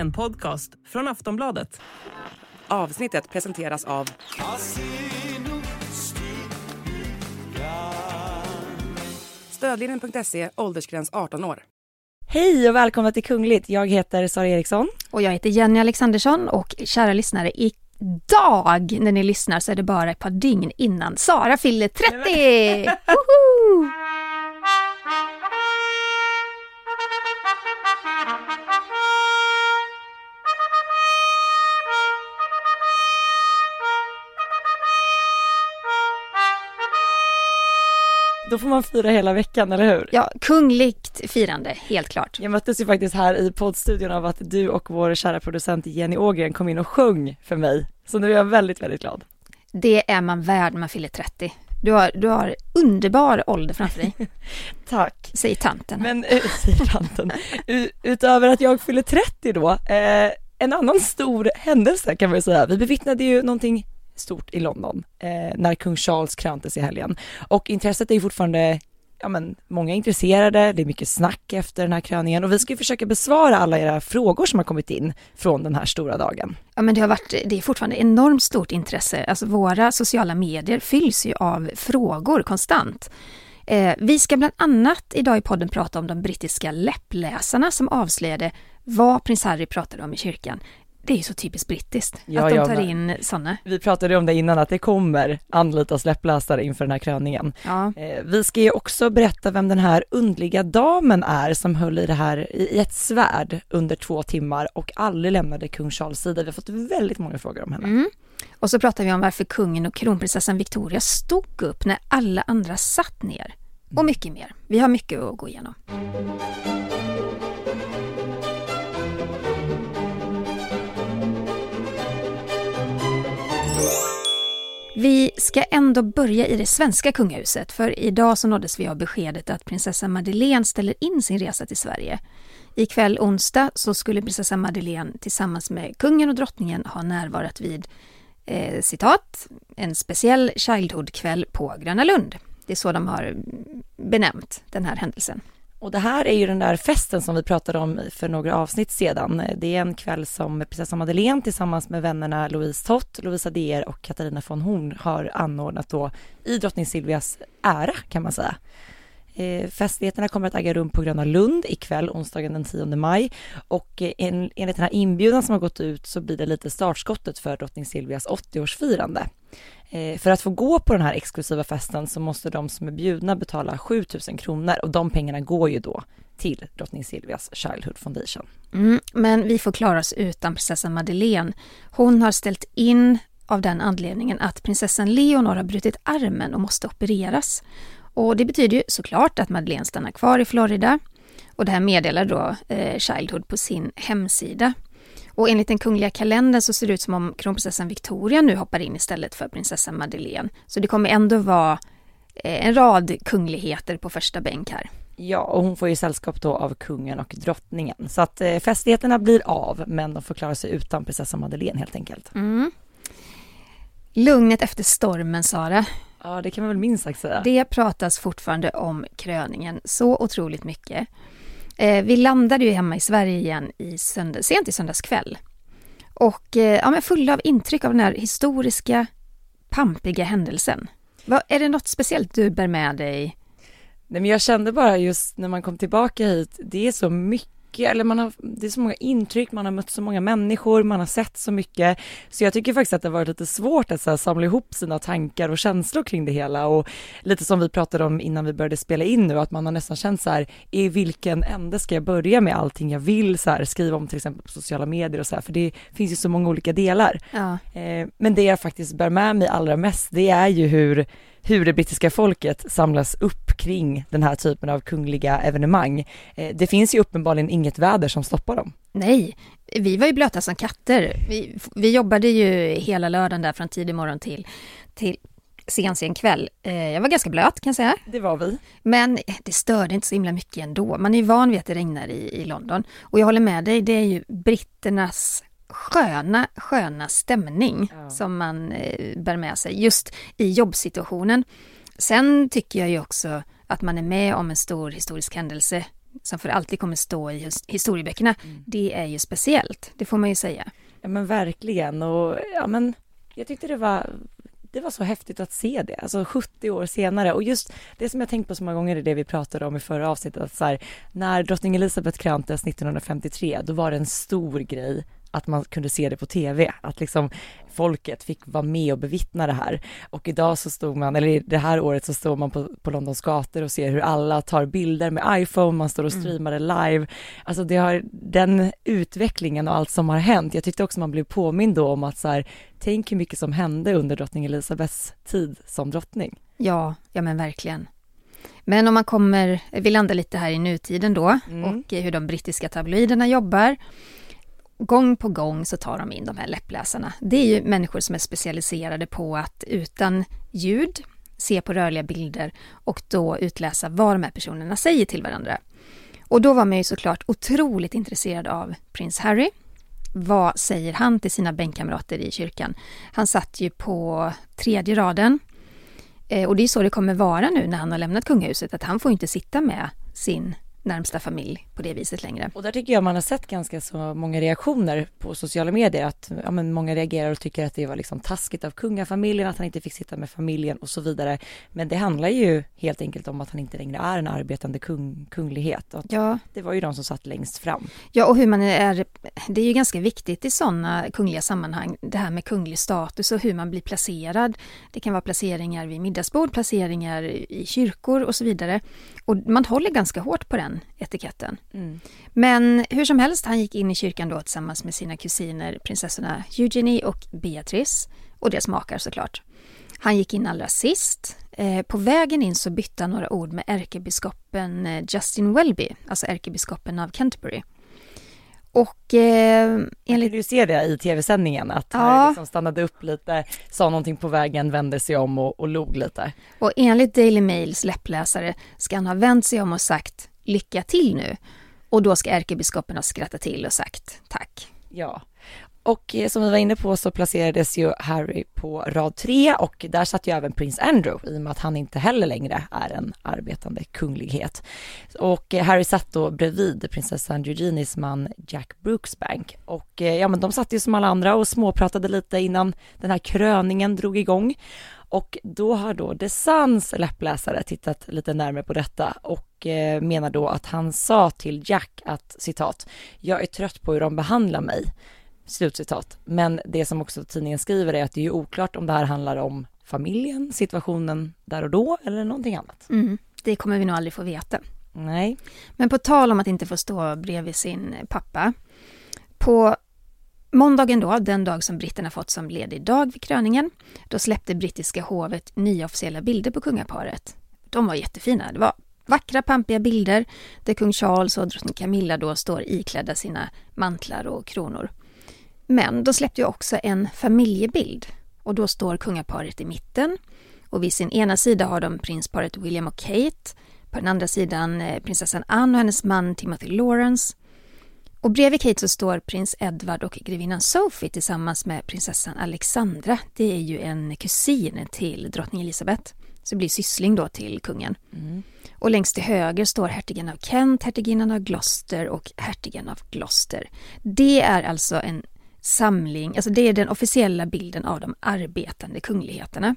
En podcast från Aftonbladet. Avsnittet presenteras av Stödlinjen.se, åldersgräns 18 år. Hej och välkomna till Kungligt. Jag heter Sara Eriksson. Och jag heter Jenny Alexandersson och kära lyssnare, idag när ni lyssnar så är det bara ett par dygn innan Sara fyller 30! Då får man fira hela veckan, eller hur? Ja, kungligt firande, helt klart. Jag möttes ju faktiskt här i poddstudion av att du och vår kära producent Jenny Ågren kom in och sjöng för mig. Så nu är jag väldigt, väldigt glad. Det är man värd när man fyller 30. Du har, du har underbar ålder framför dig, Tack. säger tanten. Men, äh, säger tanten, utöver att jag fyller 30 då, eh, en annan stor händelse kan man ju säga. Vi bevittnade ju någonting stort i London eh, när kung Charles kröntes i helgen. Och intresset är ju fortfarande, ja men många är intresserade, det är mycket snack efter den här kröningen och vi ska ju försöka besvara alla era frågor som har kommit in från den här stora dagen. Ja, men det har varit, det är fortfarande enormt stort intresse. Alltså våra sociala medier fylls ju av frågor konstant. Eh, vi ska bland annat idag i podden prata om de brittiska läppläsarna som avslöjade vad prins Harry pratade om i kyrkan. Det är ju så typiskt brittiskt Ja, att de tar med. in sådana. Vi pratade om det innan att det kommer anlitas läppläsare inför den här kröningen. Ja. Eh, Vi ska ju också berätta vem den här undliga damen är som höll i det här i ett svärd under två timmar och aldrig lämnade kung Charles sida. Vi har fått väldigt många frågor om henne. Mm. Och så pratar vi om varför kungen och kronprinsessan Victoria stod upp när alla andra satt ner. Och mycket mer. Vi har mycket att gå igenom. Vi ska ändå börja i det svenska kungahuset för idag så nåddes vi av beskedet att prinsessa Madeleine ställer in sin resa till Sverige. Ikväll onsdag så skulle prinsessa Madeleine tillsammans med kungen och drottningen ha närvarat vid eh, citat, en speciell Childhood-kväll på Gröna Lund. Det är så de har mm, benämnt den här händelsen. Och det här är ju den där festen som vi pratade om för några avsnitt sedan. Det är en kväll som prinsessa Madeleine tillsammans med vännerna Louise Tott, Lovisa Deer och Katarina von Horn har anordnat då i drottning Silvias ära kan man säga. Eh, festligheterna kommer att äga rum på Gröna Lund ikväll, onsdagen den 10 maj. Och eh, en, enligt den här inbjudan som har gått ut så blir det lite startskottet för drottning Silvias 80-årsfirande. Eh, för att få gå på den här exklusiva festen så måste de som är bjudna betala 7000 kronor och de pengarna går ju då till drottning Silvias Childhood Foundation. Mm, men vi får klara oss utan prinsessan Madeleine. Hon har ställt in av den anledningen att prinsessan Leonor har brutit armen och måste opereras. Och det betyder ju såklart att Madeleine stannar kvar i Florida. Och det här meddelar då eh, Childhood på sin hemsida. Och enligt den kungliga kalendern så ser det ut som om kronprinsessan Victoria nu hoppar in istället för prinsessan Madeleine. Så det kommer ändå vara eh, en rad kungligheter på första bänk här. Ja, och hon får ju sällskap då av kungen och drottningen. Så att eh, festligheterna blir av, men de får klara sig utan prinsessan Madeleine helt enkelt. Mm. Lugnet efter stormen, Sara. Ja, det kan man väl minst sagt säga. Det pratas fortfarande om kröningen så otroligt mycket. Eh, vi landade ju hemma i Sverige igen i söndag, sent i söndags kväll. Och eh, ja, men fulla av intryck av den här historiska, pampiga händelsen. Vad, är det något speciellt du bär med dig? Nej, men jag kände bara just när man kom tillbaka hit, det är så mycket, eller man har, det är så många intryck, man har mött så många människor, man har sett så mycket. Så jag tycker faktiskt att det har varit lite svårt att så här, samla ihop sina tankar och känslor kring det hela och lite som vi pratade om innan vi började spela in nu, att man har nästan känt så här, i vilken ände ska jag börja med allting jag vill så här, skriva om till exempel på sociala medier och så här, för det finns ju så många olika delar. Ja, Eh, men det jag faktiskt bär med mig allra mest, det är ju hur, hur det brittiska folket samlas upp kring den här typen av kungliga evenemang. Eh, det finns ju uppenbarligen inget väder som stoppar dem. nej, vi var ju blöta som katter. Vi, vi jobbade ju hela lördagen där från tidig morgon till, till sen, sen kväll. Eh, jag var ganska blöt kan jag säga. Det var vi. Men det störde inte så himla mycket ändå. Man är ju van vid att det regnar i, i London. Och jag håller med dig, det är ju britternas sköna, sköna stämning Ja. som man eh, bär med sig just i jobbsituationen. Sen tycker jag ju också att man är med om en stor historisk händelse. som för alltid kommer stå i historieböckerna, mm. det är ju speciellt, det får man ju säga. Ja men verkligen och ja men jag tyckte det var det var så häftigt att se det, alltså 70 år senare och just det som jag tänkt på så många gånger är det vi pratade om i förra avsnittet att så här, när drottning Elizabeth kröntes 1953 då var det en stor grej att man kunde se det på tv, att liksom folket fick vara med och bevittna det här. Och idag så stod man, eller det här året så står man på, på Londons gator och ser hur alla tar bilder med iPhone, man står och mm. streamar det live. Alltså det har, den utvecklingen och allt som har hänt, jag tyckte också man blev påmind då om att så här, tänk hur mycket som hände under drottning Elizabeths tid som drottning. Ja, ja men verkligen. Men om man kommer, vi landar lite här i nutiden då mm. och hur de brittiska tabloiderna jobbar gång på gång så tar de in de här läppläsarna. Det är ju människor som är specialiserade på att utan ljud se på rörliga bilder och då utläsa vad de här personerna säger till varandra. Och då var man ju såklart otroligt intresserad av prins Harry. Vad säger han till sina bänkkamrater i kyrkan? Han satt ju på tredje raden. Eh, och det är så det kommer vara nu när han har lämnat kungahuset, att han får inte sitta med sin närmsta familj på det viset längre. Och där tycker jag man har sett ganska så många reaktioner på sociala medier att ja, men många reagerar och tycker att det var liksom taskigt av kungafamiljen att han inte fick sitta med familjen och så vidare. Men det handlar ju helt enkelt om att han inte längre är en arbetande kung, kunglighet. Ja. Det var ju de som satt längst fram. Ja, och hur man är, det är ju ganska viktigt i sådana kungliga sammanhang, det här med kunglig status och hur man blir placerad. Det kan vara placeringar vid middagsbord, placeringar i kyrkor och så vidare. Och man håller ganska hårt på den etiketten. Mm. Men hur som helst, han gick in i kyrkan då tillsammans med sina kusiner prinsessorna Eugenie och Beatrice och deras makar såklart. Han gick in allra sist. Eh, på vägen in så bytte han några ord med ärkebiskopen eh, Justin Welby, alltså ärkebiskopen av Canterbury. Och eh, enligt... Du se det i tv-sändningen, att ja. Harry liksom stannade upp lite, sa någonting på vägen, vände sig om och, och log lite. Och enligt Daily Mails läppläsare ska han ha vänt sig om och sagt lycka till nu. Och då ska ärkebiskopen ha skrattat till och sagt tack. Ja, och eh, som vi var inne på så placerades ju Harry på rad tre och där satt ju även prins Andrew i och med att han inte heller längre är en arbetande kunglighet. Och eh, Harry satt då bredvid prinsessan Eugenies man Jack Brooksbank och eh, ja men de satt ju som alla andra och småpratade lite innan den här kröningen drog igång. Och då har då The Suns läppläsare tittat lite närmare på detta och menar då att han sa till Jack att citat, jag är trött på hur de behandlar mig. Slutcitat. Men det som också tidningen skriver är att det är oklart om det här handlar om familjen, situationen där och då eller någonting annat. Mm, det kommer vi nog aldrig få veta. Nej. Men på tal om att inte få stå bredvid sin pappa. På måndagen då, den dag som britterna fått som ledig dag vid kröningen, då släppte brittiska hovet nya officiella bilder på kungaparet. De var jättefina. Det var vackra pampiga bilder där kung Charles och drottning Camilla då står iklädda sina mantlar och kronor. Men de släppte ju också en familjebild och då står kungaparet i mitten och vid sin ena sida har de prinsparet William och Kate, på den andra sidan eh, prinsessan Anne och hennes man Timothy Lawrence. Och bredvid Kate så står prins Edward och grevinnan Sophie tillsammans med prinsessan Alexandra. Det är ju en kusin till drottning Elizabeth. Så det blir syssling då till kungen. Mm. Och längst till höger står hertigen av Kent, hertiginnan av Gloucester och hertigen av Gloucester. Det är alltså en samling, alltså det är den officiella bilden av de arbetande kungligheterna.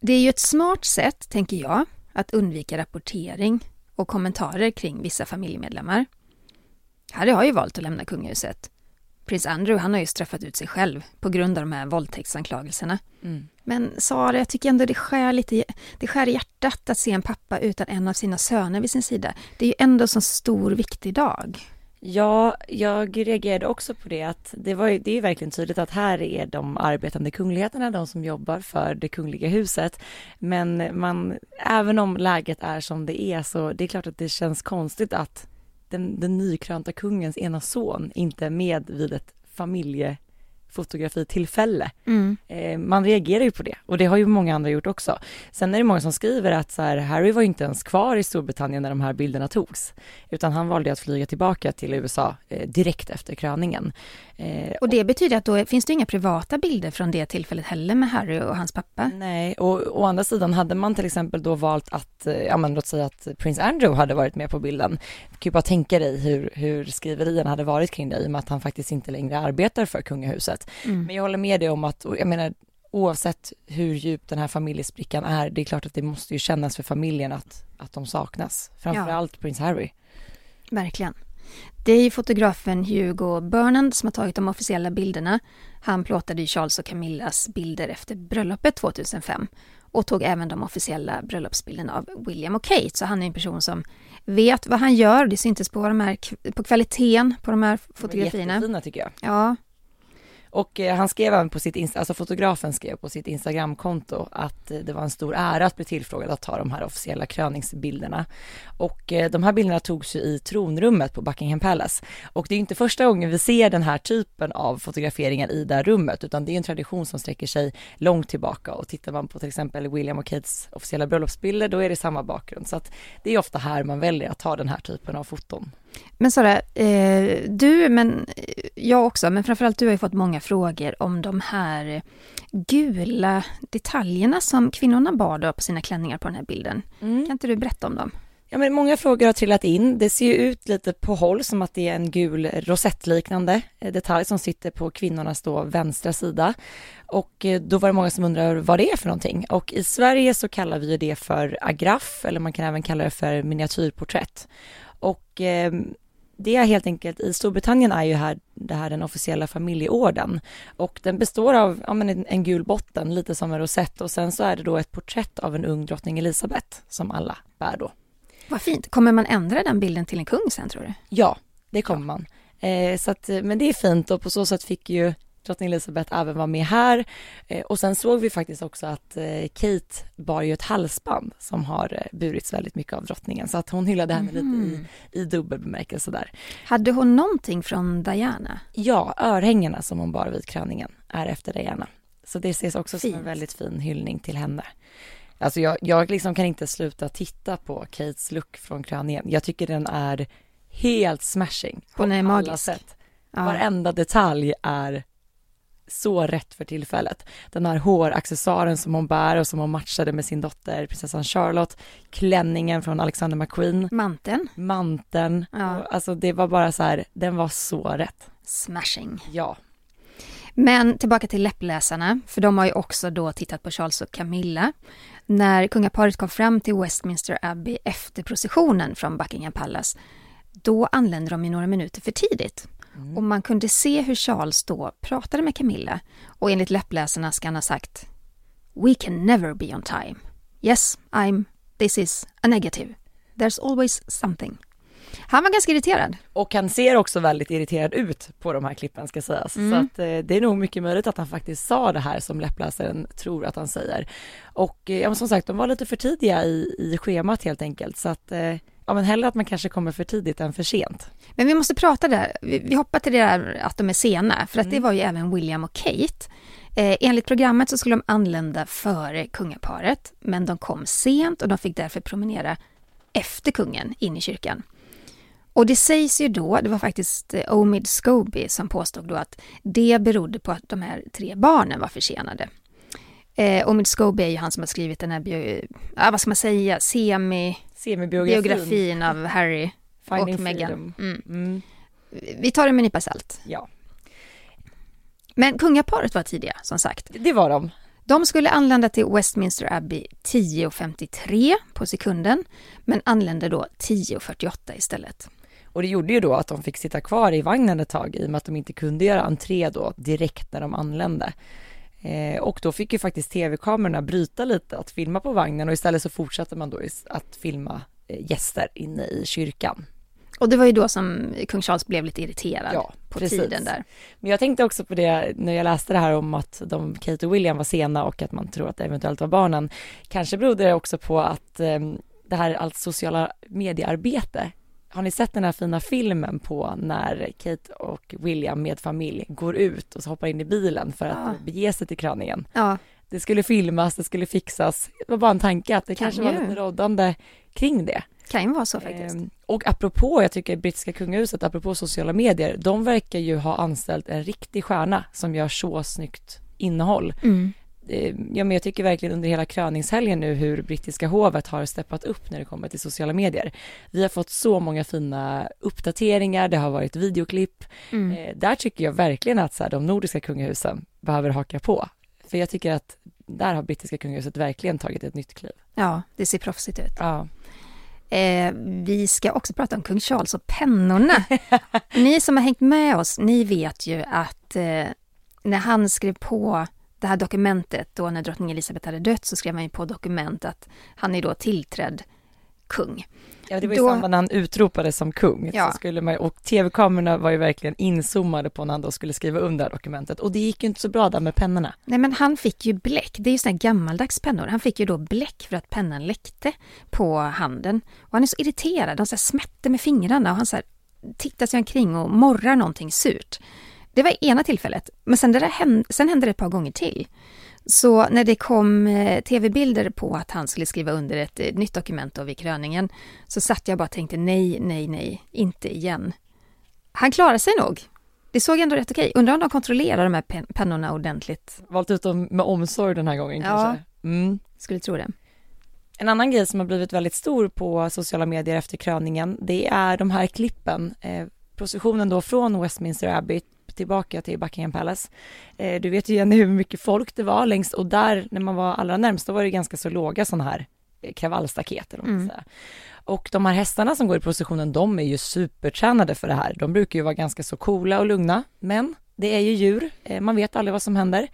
Det är ju ett smart sätt, tänker jag, att undvika rapportering och kommentarer kring vissa familjemedlemmar. Harry har ju valt att lämna kungahuset. Prins Andrew han har ju straffat ut sig själv på grund av de här våldtäktsanklagelserna. Mm. Men Sara, jag tycker ändå det skär lite det skär i hjärtat att se en pappa utan en av sina söner vid sin sida. Det är ju ändå en så stor, viktig dag. Ja, jag reagerade också på det att det, var, det är verkligen tydligt att här är de arbetande kungligheterna, de som jobbar för det kungliga huset. Men man, även om läget är som det är så det är klart att det känns konstigt att den, den nykrönta kungens ena son inte är med vid ett familje fotografitillfälle. Mm. Eh, man reagerar ju på det och det har ju många andra gjort också. Sen är det många som skriver att så här, Harry var ju inte ens kvar i Storbritannien när de här bilderna togs, utan han valde att flyga tillbaka till USA eh, direkt efter kröningen. Eh, Och det betyder att då finns det inga privata bilder från det tillfället heller med Harry och hans pappa? Nej, och å andra sidan hade man till exempel då valt att, eh, ja men låt säga att prins Andrew hade varit med på bilden. Du kan ju bara tänka dig hur, hur skriverierna hade varit kring det i och med att han faktiskt inte längre arbetar för kungahuset. Mm. Men jag håller med dig om att, och jag menar oavsett hur djup den här familjesprickan är, det är klart att det måste ju kännas för familjen att, att de saknas. Framförallt prins Harry. Verkligen. Det är ju fotografen Hugo Burnand som har tagit de officiella bilderna. Han plåtade ju Charles och Camillas bilder efter bröllopet 2005 och tog även de officiella bröllopsbilderna av William och Kate. Så han är en person som vet vad han gör. Det syntes på, de här, på kvaliteten på de här fotografierna. Jättefina tycker jag. Ja, och eh, han skrev även på sitt, alltså fotografen skrev på sitt Instagramkonto att eh, det var en stor ära att bli tillfrågad att ta de här officiella kröningsbilderna. Och eh, de här bilderna togs ju i tronrummet på Buckingham Palace. Och det är inte första gången vi ser den här typen av fotograferingar i det här rummet, utan det är en tradition som sträcker sig långt tillbaka. Och tittar man på till exempel William och Kates officiella bröllopsbilder, då är det samma bakgrund. Så att det är ofta här man väljer att ta den här typen av foton. Men Sara, eh, du, men jag också, men framförallt du har ju fått många frågor om de här gula detaljerna som kvinnorna bar då på sina klänningar på den här bilden. Kan inte du berätta om dem? Ja, men många frågor har trillat in. Det ser ju ut lite på håll som att det är en gul rosettliknande eh, detalj som sitter på kvinnornas då vänstra sida. Och eh, då var det många som undrar vad det är för någonting. Och i Sverige så kallar vi det för agraff eller man kan även kalla det för miniatyrporträtt. Och eh, det är helt enkelt, i Storbritannien är ju här, det här den officiella familjeorden och den består av ja, men en, en gul botten, lite som en rosett och sen så är det då ett porträtt av en ung drottning Elizabeth som alla bär då. Vad fint. Kommer man ändra den bilden till en kung sen tror du? Ja, det kommer man. Eh, så att, men det är fint och på så sätt fick ju drottning Elizabeth även vara med här. Eh, och sen såg vi faktiskt också att eh, Kate bar ju ett halsband som har eh, burits väldigt mycket av drottningen så att hon hyllade henne lite i, i dubbel bemärkelse där. Hade hon någonting från Diana? Ja, örhängena som hon bar vid kröningen är efter Diana. Så det ses också som en Fint. väldigt fin hyllning till henne. Alltså jag, jag liksom kan inte sluta titta på Kates look från kröningen. Jag tycker den är helt smashing. på Hon är magisk. Sätt. Ja. Varenda detalj är så rätt för tillfället. Den här håraccessoaren som hon bär och som hon matchade med sin dotter prinsessan Charlotte, klänningen från Alexander McQueen, Manteln? manteln, Ja. alltså det var bara så här, den var så rätt. Smashing. Ja. Men tillbaka till läppläsarna, för de har ju också då tittat på Charles och Camilla. När kungaparet kom fram till Westminster Abbey efter processionen från Buckingham Palace, då anlände de ju några minuter för tidigt. Och man kunde se hur Charles då pratade med Camilla och enligt läppläsarna ska han ha sagt We can never be on time. Yes, I'm, this is a negative. There's always something. Han var ganska irriterad. Och han ser också väldigt irriterad ut på de här klippen ska sägas. Så att eh, det är nog mycket möjligt att han faktiskt sa det här som läppläsaren tror att han säger. Och eh, som sagt, de var lite för tidiga i, i schemat helt enkelt. Så att, eh, ja men hellre att man kanske kommer för tidigt än för sent. Men vi måste prata där, vi, vi hoppar till det där att de är sena, för att det var ju även William och Kate. Eh, enligt programmet så skulle de anlända före kungaparet, men de kom sent och de fick därför promenera efter kungen in i kyrkan. Och det sägs ju då, det var faktiskt eh, Omid Scobie som påstod då att det berodde på att de här tre barnen var försenade. Eh, Omid Scobie är ju han som har skrivit den här, bio, ja, vad ska man säga, semi-biografin Semibiografin. av Harry Finding och Meghan. Mm. Mm, Vi tar det med en nypa salt. ja, Men kungaparet var tidiga, som sagt. det var de. De skulle anlända till Westminster Abbey 10.53 på sekunden, men anlände då 10.48 istället. Och det gjorde ju då att de fick sitta kvar i vagnen ett tag i och med att de inte kunde göra entré då direkt när de anlände. Eh, och då fick ju faktiskt tv-kamerorna bryta lite att filma på vagnen och istället så fortsatte man då att filma eh, gäster inne i kyrkan. Och det var ju då som kung Charles blev lite irriterad Ja, på precis. tiden där. Men jag tänkte också på det när jag läste det här om att de, Kate och William var sena och att man tror att det eventuellt var barnen. Kanske berodde det också på att eh, det här allt sociala mediearbete har ni sett den här fina filmen på när Kate och William med familj går ut och så hoppar in i bilen för att Ja. bege sig till kröningen? Ja, Det skulle filmas, det skulle fixas. Det var bara en tanke att det Kan kanske var ju. lite rådande kring det. kan ju vara så faktiskt. Ehm, Och apropå, jag tycker brittiska kungahuset, apropå sociala medier, de verkar ju ha anställt en riktig stjärna som gör så snyggt innehåll. Mm. Eh, Ja, men jag tycker verkligen under hela kröningshelgen nu hur brittiska hovet har steppat upp när det kommer till sociala medier. Vi har fått så många fina uppdateringar, det har varit videoklipp. Mm. Eh, där tycker jag verkligen att så här, de nordiska kungahusen behöver haka på. För jag tycker att där har brittiska kungahuset verkligen tagit ett nytt kliv. Ja, det ser proffsigt ut. Ja. Eh, vi ska också prata om kung Charles och pennorna. ni som har hängt med oss, ni vet ju att eh, när han skrev på det här dokumentet, då när drottning Elizabeth hade dött, så skrev han ju på dokument att han är då tillträdd kung. Ja, det var i Då- samband när han utropades som kung. Ja. Så skulle man, och tv-kamerorna var ju verkligen inzoomade på när han då skulle skriva under det här dokumentet. Och det gick ju inte så bra där med pennorna. Nej men han fick ju bläck, det är ju här gammaldags pennor. Han fick ju då bläck för att pennan läckte på handen. Och han är så irriterad, han så här smätter med fingrarna och han så här tittar sig omkring och morrar någonting surt. Det var ena tillfället, men sen, det hände, sen hände det ett par gånger till. Så när det kom eh, tv-bilder på att han skulle skriva under ett eh, nytt dokument då vid kröningen så satt jag bara och tänkte nej, nej, nej, inte igen. Han klarar sig nog. Det såg ändå rätt okej. Undrar om de kontrollerar de här pen- pennorna ordentligt. Valt ut dem med omsorg den här gången Ja. kanske. Mm. Skulle tro det. En annan grej som har blivit väldigt stor på sociala medier efter kröningen, det är de här klippen. Eh, processionen då från Westminster Abbey tillbaka till Buckingham Palace. Eh, du vet ju Jenny hur mycket folk det var längst och där när man var allra närmst då var det ganska så låga sådana här eh, kravallstaket eller säga. Och de här hästarna som går i processionen, de är ju supertränade för det här. De brukar ju vara ganska så coola och lugna, men det är ju djur, eh, man vet aldrig vad som händer.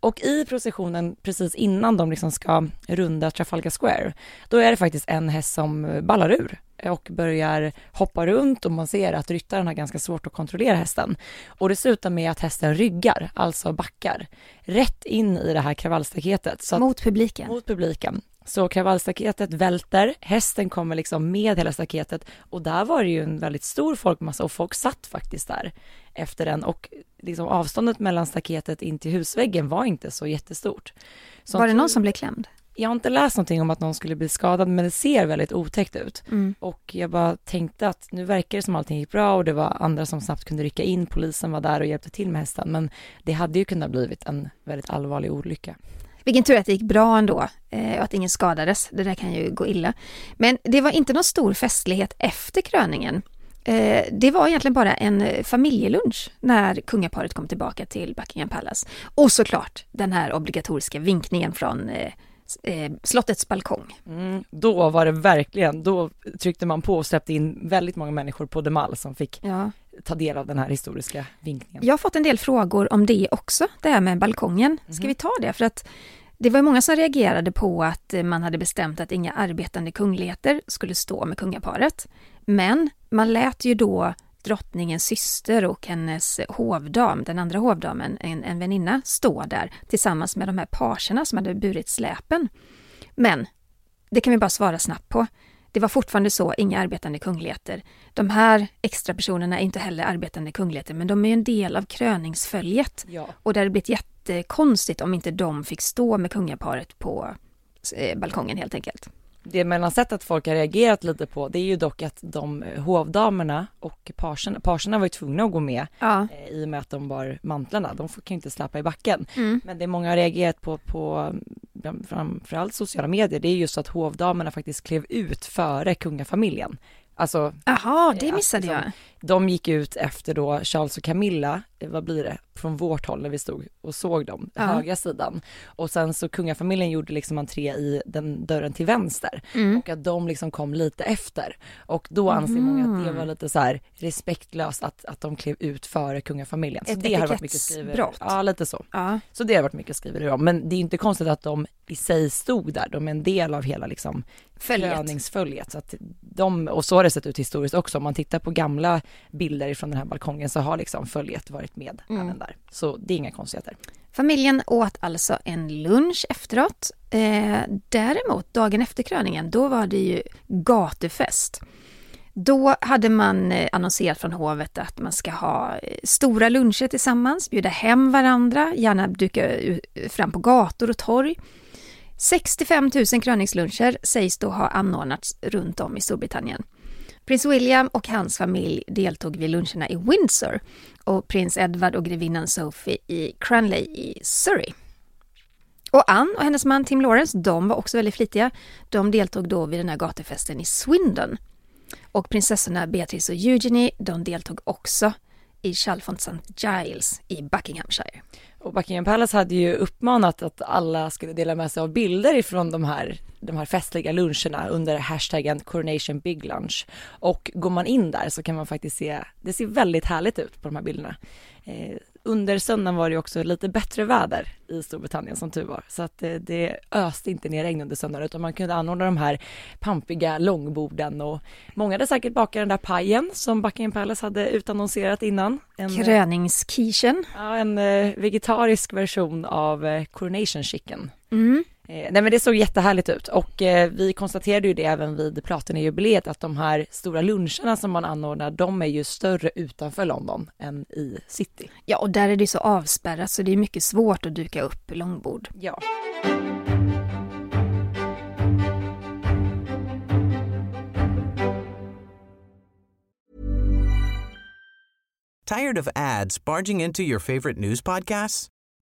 Och i processionen, precis innan de liksom ska runda Trafalgar Square, då är det faktiskt en häst som ballar ur och börjar hoppa runt och man ser att ryttaren har ganska svårt att kontrollera hästen. Och det slutar med att hästen ryggar, alltså backar, rätt in i det här kravallstaketet. Mot publiken. mot publiken. Så kravallstaketet välter, hästen kommer liksom med hela staketet och där var det ju en väldigt stor folkmassa och folk satt faktiskt där efter den och liksom avståndet mellan staketet in till husväggen var inte så jättestort. Så Var det någon som blev klämd? Jag har inte läst någonting om att någon skulle bli skadad men det ser väldigt otäckt ut. Mm. Och jag bara tänkte att nu verkar det som allting gick bra och det var andra som snabbt kunde rycka in, polisen var där och hjälpte till med hästen men det hade ju kunnat blivit en väldigt allvarlig olycka. Vilken tur att det gick bra ändå eh, och att ingen skadades. Det där kan ju gå illa. Men det var inte någon stor festlighet efter kröningen. Eh, det var egentligen bara en familjelunch när kungaparet kom tillbaka till Buckingham Palace. Och såklart den här obligatoriska vinkningen från eh, slottets balkong. Mm, då var det verkligen, då tryckte man på och släppte in väldigt många människor på Demal som fick Ja. Ta del av den här historiska vinkningen. Jag har fått en del frågor om det också, det här med balkongen. Ska vi ta det? För att det var många som reagerade på att man hade bestämt att inga arbetande kungligheter skulle stå med kungaparet. Men man lät ju då drottningens syster och hennes hovdam, den andra hovdamen, en, en väninna, stå där tillsammans med de här parserna som hade burit släpen. Men det kan vi bara svara snabbt på. Det var fortfarande så, inga arbetande kungligheter. De här extra personerna är inte heller arbetande kungligheter, men de är en del av kröningsföljet. Ja. Och det hade blivit jättekonstigt om inte de fick stå med kungaparet på eh, balkongen helt enkelt. Det man har sett att folk har reagerat lite på det är ju dock att de eh, hovdamerna och parserna, parserna var ju tvungna att gå med Ja. eh, i och med att de bar mantlarna. De får- kan ju inte släppa i backen. Mm. Men det många har reagerat på, på framförallt sociala medier, det är just att hovdamerna faktiskt klev ut före kungafamiljen. Alltså, Jaha, det att missade liksom- jag. De gick ut efter då Charles och Camilla, eh, vad blir det, från vårt håll när vi stod och såg dem, Ja. högra sidan. Och sen så kungafamiljen gjorde liksom entré i den dörren till vänster Mm. och att de liksom kom lite efter. Och då anser många att det var lite så här respektlöst att, att de klev ut före kungafamiljen. Så Ett det har varit mycket etikettsbrott. Ja, lite så. Ja. Så det har varit mycket skriverier om. Men det är inte konstigt att de i sig stod där. De är en del av hela liksom Följet. kröningsföljet. Så att de, och så har det sett ut historiskt också. Om man tittar på gamla bilder från den här balkongen så har liksom följet varit med Mm. även där. Så det är inga konstigheter. Familjen åt alltså en lunch efteråt. Eh, däremot, dagen efter kröningen, då var det ju gatufest. Då hade man eh, annonserat från hovet att man ska ha eh, stora luncher tillsammans, bjuda hem varandra, gärna duka fram på gator och torg. 65 000 kröningsluncher sägs då ha anordnats runt om i Storbritannien. Prins William och hans familj deltog vid luncherna i Windsor och prins Edward och grevinnan Sophie i Cranley i Surrey. Och Anne och hennes man Tim Lawrence, de var också väldigt flitiga. De deltog då vid den här gatufesten i Swindon. Och prinsessorna Beatrice och Eugenie, de deltog också i Chalfont St. Giles i Buckinghamshire. Och Buckingham Palace hade ju uppmanat att alla skulle dela med sig av bilder ifrån de här, de här festliga luncherna under hashtaggen Coronation Big Lunch. Och går man in där så kan man faktiskt se, det ser väldigt härligt ut på de här bilderna. Eh, under söndagen var det också lite bättre väder i Storbritannien som tur var. Så att det, det öste inte ner regn under söndagen utan man kunde anordna de här pampiga långborden och många hade säkert bakat den där pajen som Buckingham Palace hade utannonserat innan. En, eh, Kröningskischen. Ja, en eh, vegetarisk version av eh, coronation chicken. Mm. Eh, nej men det såg jättehärligt ut och eh, vi konstaterade ju det även vid Platina-jubileet att de här stora luncherna som man anordnar, de är ju större utanför London än i city. Ja, och där är det så avspärrat så det är mycket svårt att duka upp långbord. Ja. Tired of ads barging into your favorite news podcasts?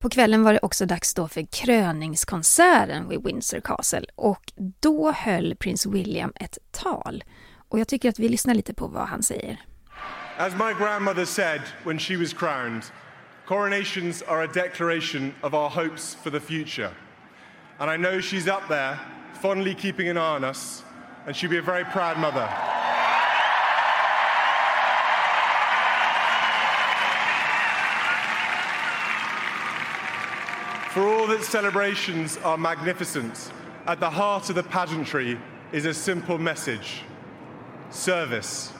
På kvällen var det också dags då för kröningskonserten vid Windsor Castle och då höll prins William ett tal. Och jag tycker att vi lyssnar lite på vad han säger. As my grandmother said when she was crowned, coronations are a declaration of our hopes for the future. And I know she's up there, fondly keeping an eye on us, and she'll be a very proud mother. For all that celebrations are magnificent, at the heart of the pageantry is a simple message service.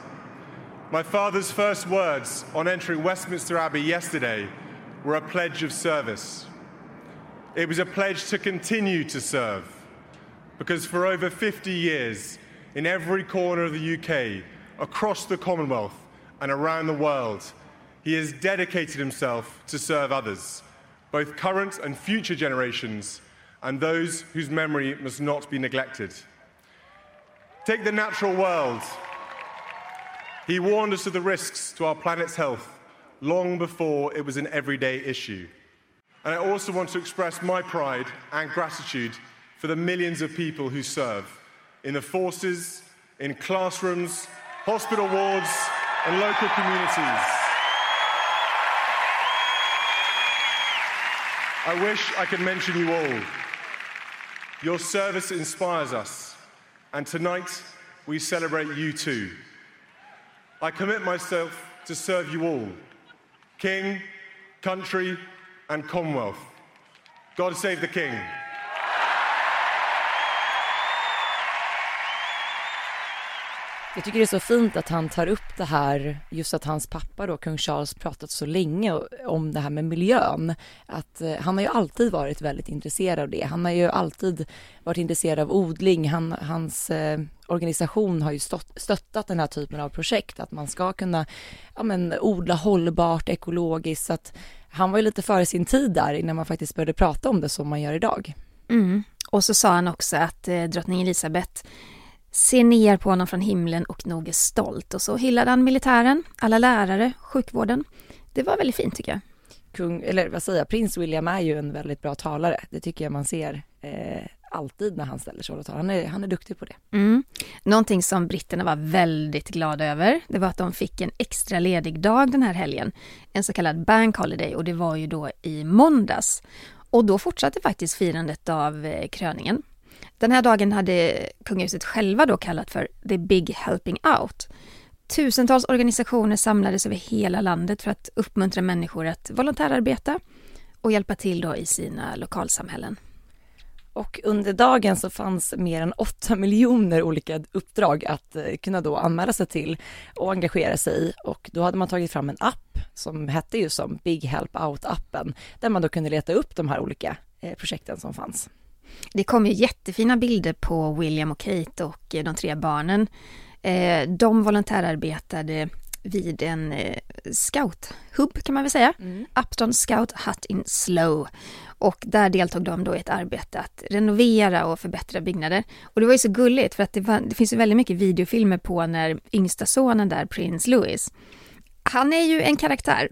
My father's first words on entering Westminster Abbey yesterday were a pledge of service. It was a pledge to continue to serve, because for over 50 years, in every corner of the UK, across the Commonwealth, and around the world, he has dedicated himself to serve others both current and future generations, and those whose memory must not be neglected. Take the natural world. He warned us of the risks to our planet's health long before it was an everyday issue. And I also want to express my pride and gratitude for the millions of people who serve in the forces, in classrooms, hospital wards, and local communities. I wish I could mention you all. Your service inspires us, and tonight we celebrate you too. I commit myself to serve you all King, country, and Commonwealth. God save the King. Jag tycker det är så fint att han tar upp det här, just att hans pappa då, kung Charles, pratat så länge om det här med miljön. Att eh, han har ju alltid varit väldigt intresserad av det. Han har ju alltid varit intresserad av odling. Han, hans eh, organisation har ju stöttat den här typen av projekt, att man ska kunna ja, men, odla hållbart, ekologiskt. Så att han var ju lite före sin tid där innan man faktiskt började prata om det som man gör idag. Mm. Och så sa han också att eh, drottning Elisabeth ser ner på honom från himlen och nog är stolt. Och så hyllade han militären, alla lärare, sjukvården. Det var väldigt fint tycker jag. Kung, eller vad säger jag, prins William är ju en väldigt bra talare. Det tycker jag man ser eh, alltid när han ställer sig och talar. Han är, han är duktig på det. Mm. Någonting som britterna var väldigt glada över, det var att de fick en extra ledig dag den här helgen. En så kallad bank holiday och det var ju då i måndags. Och då fortsatte faktiskt firandet av eh, kröningen. Den här dagen hade kungahuset själva då kallat för The Big Helping Out. Tusentals organisationer samlades över hela landet för att uppmuntra människor att volontärarbeta. och hjälpa till då i sina lokalsamhällen. Och under dagen så fanns mer än 8 miljoner olika uppdrag att eh, kunna då anmäla sig till och engagera sig i. Och då hade man tagit fram en app som hette ju som Big Help Out-appen, där man då kunde leta upp de här olika eh, projekten som fanns. Det kom ju jättefina bilder på William och Kate och eh, de tre barnen. De volontärarbetade vid en scouthubb kan man väl säga. Mm. Upton Scout Hut in Slow. Och där deltog de då i ett arbete att renovera och förbättra byggnader. Och det var ju så gulligt för att det, var, det finns ju väldigt mycket videofilmer på när yngsta sonen där, Prince Louis, han är ju en karaktär.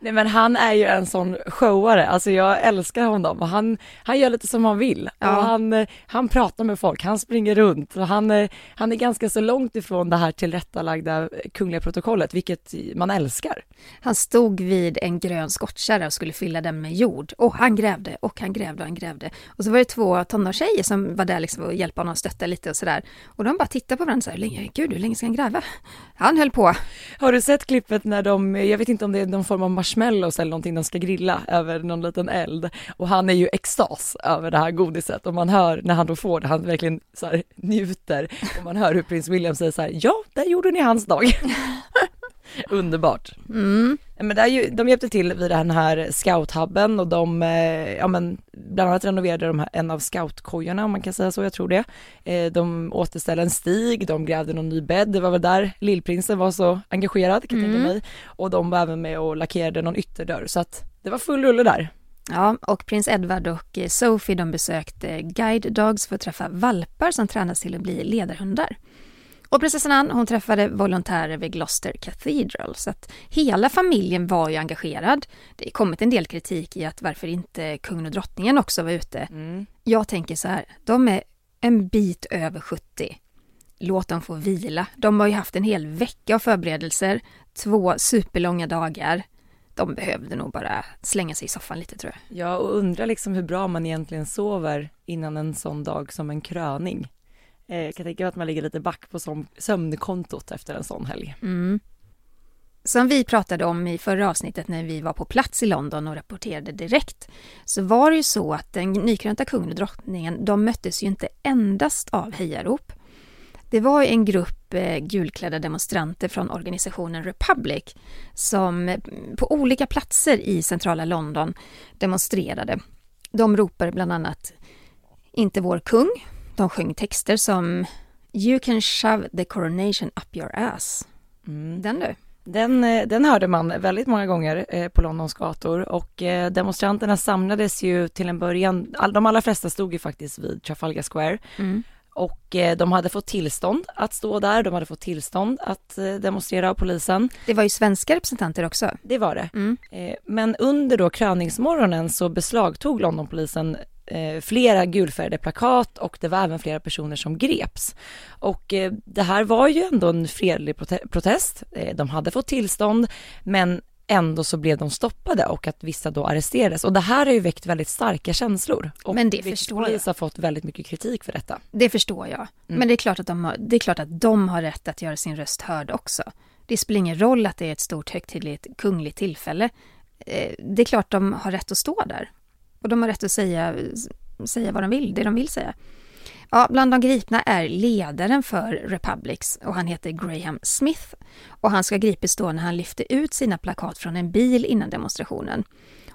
Nej men han är ju en sån showare, alltså jag älskar honom och han, han gör lite som han vill. Ja. Och han, han pratar med folk, han springer runt och han, han är ganska så långt ifrån det här tillrättalagda kungliga protokollet, vilket man älskar. Han stod vid en grön skottkärra och skulle fylla den med jord och han grävde och han grävde och han grävde. Och så var det två tonårstjejer som var där liksom och hjälpte honom att stötta lite och sådär. Och de bara tittade på varandra så här, gud hur länge ska han gräva? Han höll på. Har du sett klippet när de, jag vet inte om det är någon form av marshmallows eller någonting de ska grilla över någon liten eld. Och han är ju extas över det här godiset. Och man hör när han då får det, han verkligen så här njuter. Och man hör hur prins William säger så här, ja, där gjorde ni hans dag. Underbart. Mm. Men det ju, de hjälpte till vid den här scouthubben och de, eh, ja men bland annat renoverade de här, en av scoutkojorna om man kan säga så, jag tror det. Eh, de återställde en stig, de grävde någon ny bädd, det var väl där lillprinsen var så engagerad kan jag mm. tänka mig. Och de var även med och lackerade någon ytterdörr så att det var full rulle där. Ja, och prins Edward och Sophie de besökte guide dogs för att träffa valpar som tränas till att bli ledarhundar. Och prinsessan Anne hon träffade volontärer vid Gloucester Cathedral så att hela familjen var ju engagerad. Det har kommit en del kritik i att varför inte kungen och drottningen också var ute. Mm. Jag tänker så här, de är en bit över 70. Låt dem få vila. De har ju haft en hel vecka av förberedelser, två superlånga dagar. De behövde nog bara slänga sig i soffan lite tror jag. Ja, och undra liksom hur bra man egentligen sover innan en sån dag som en kröning. Eh, jag kan tänka mig att man ligger lite back på sömnkontot efter en sån helg. Mm. Som vi pratade om i förra avsnittet när vi var på plats i London och rapporterade direkt, så var det ju så att den nykrönta kungen och drottningen, de möttes ju inte endast av hejarop. Det var en grupp eh, gulklädda demonstranter från organisationen Republic som mm, på olika platser i centrala London demonstrerade. De ropade bland annat “Inte vår kung”, de sjöng texter som You can shove the coronation up your ass. Mm. Den du? Den, eh, den hörde man väldigt många gånger eh, på Londons gator och eh, demonstranterna samlades ju till en början, de allra flesta stod ju faktiskt vid Trafalgar Square mm. och de hade fått tillstånd att stå där, de hade fått tillstånd att demonstrera av polisen. Det var ju svenska representanter också. Det var det. Mm. Men under då kröningsmorgonen så beslagtog Londonpolisen eh, flera gulfärgade plakat och det var även flera personer som greps. Och eh, det här var ju ändå en fredlig prote protest. Eh, de hade fått tillstånd, men ändå så blev de stoppade och att vissa då arresterades. Och det här har ju väckt väldigt starka känslor. Och men det förstår jag. har fått väldigt mycket kritik för detta. Det förstår jag. Mm. Men det är, klart att de har, det är klart att de har rätt att göra sin röst hörd också. Det spelar ingen roll att det är ett stort högtidligt kungligt tillfälle. Det är klart de har rätt att stå där. Och de har rätt att säga, säga vad de vill, det de vill säga. Ja, bland de gripna är ledaren för Republics och han heter Graham Smith. Och han ska gripits då när han lyfte ut sina plakat från en bil innan demonstrationen.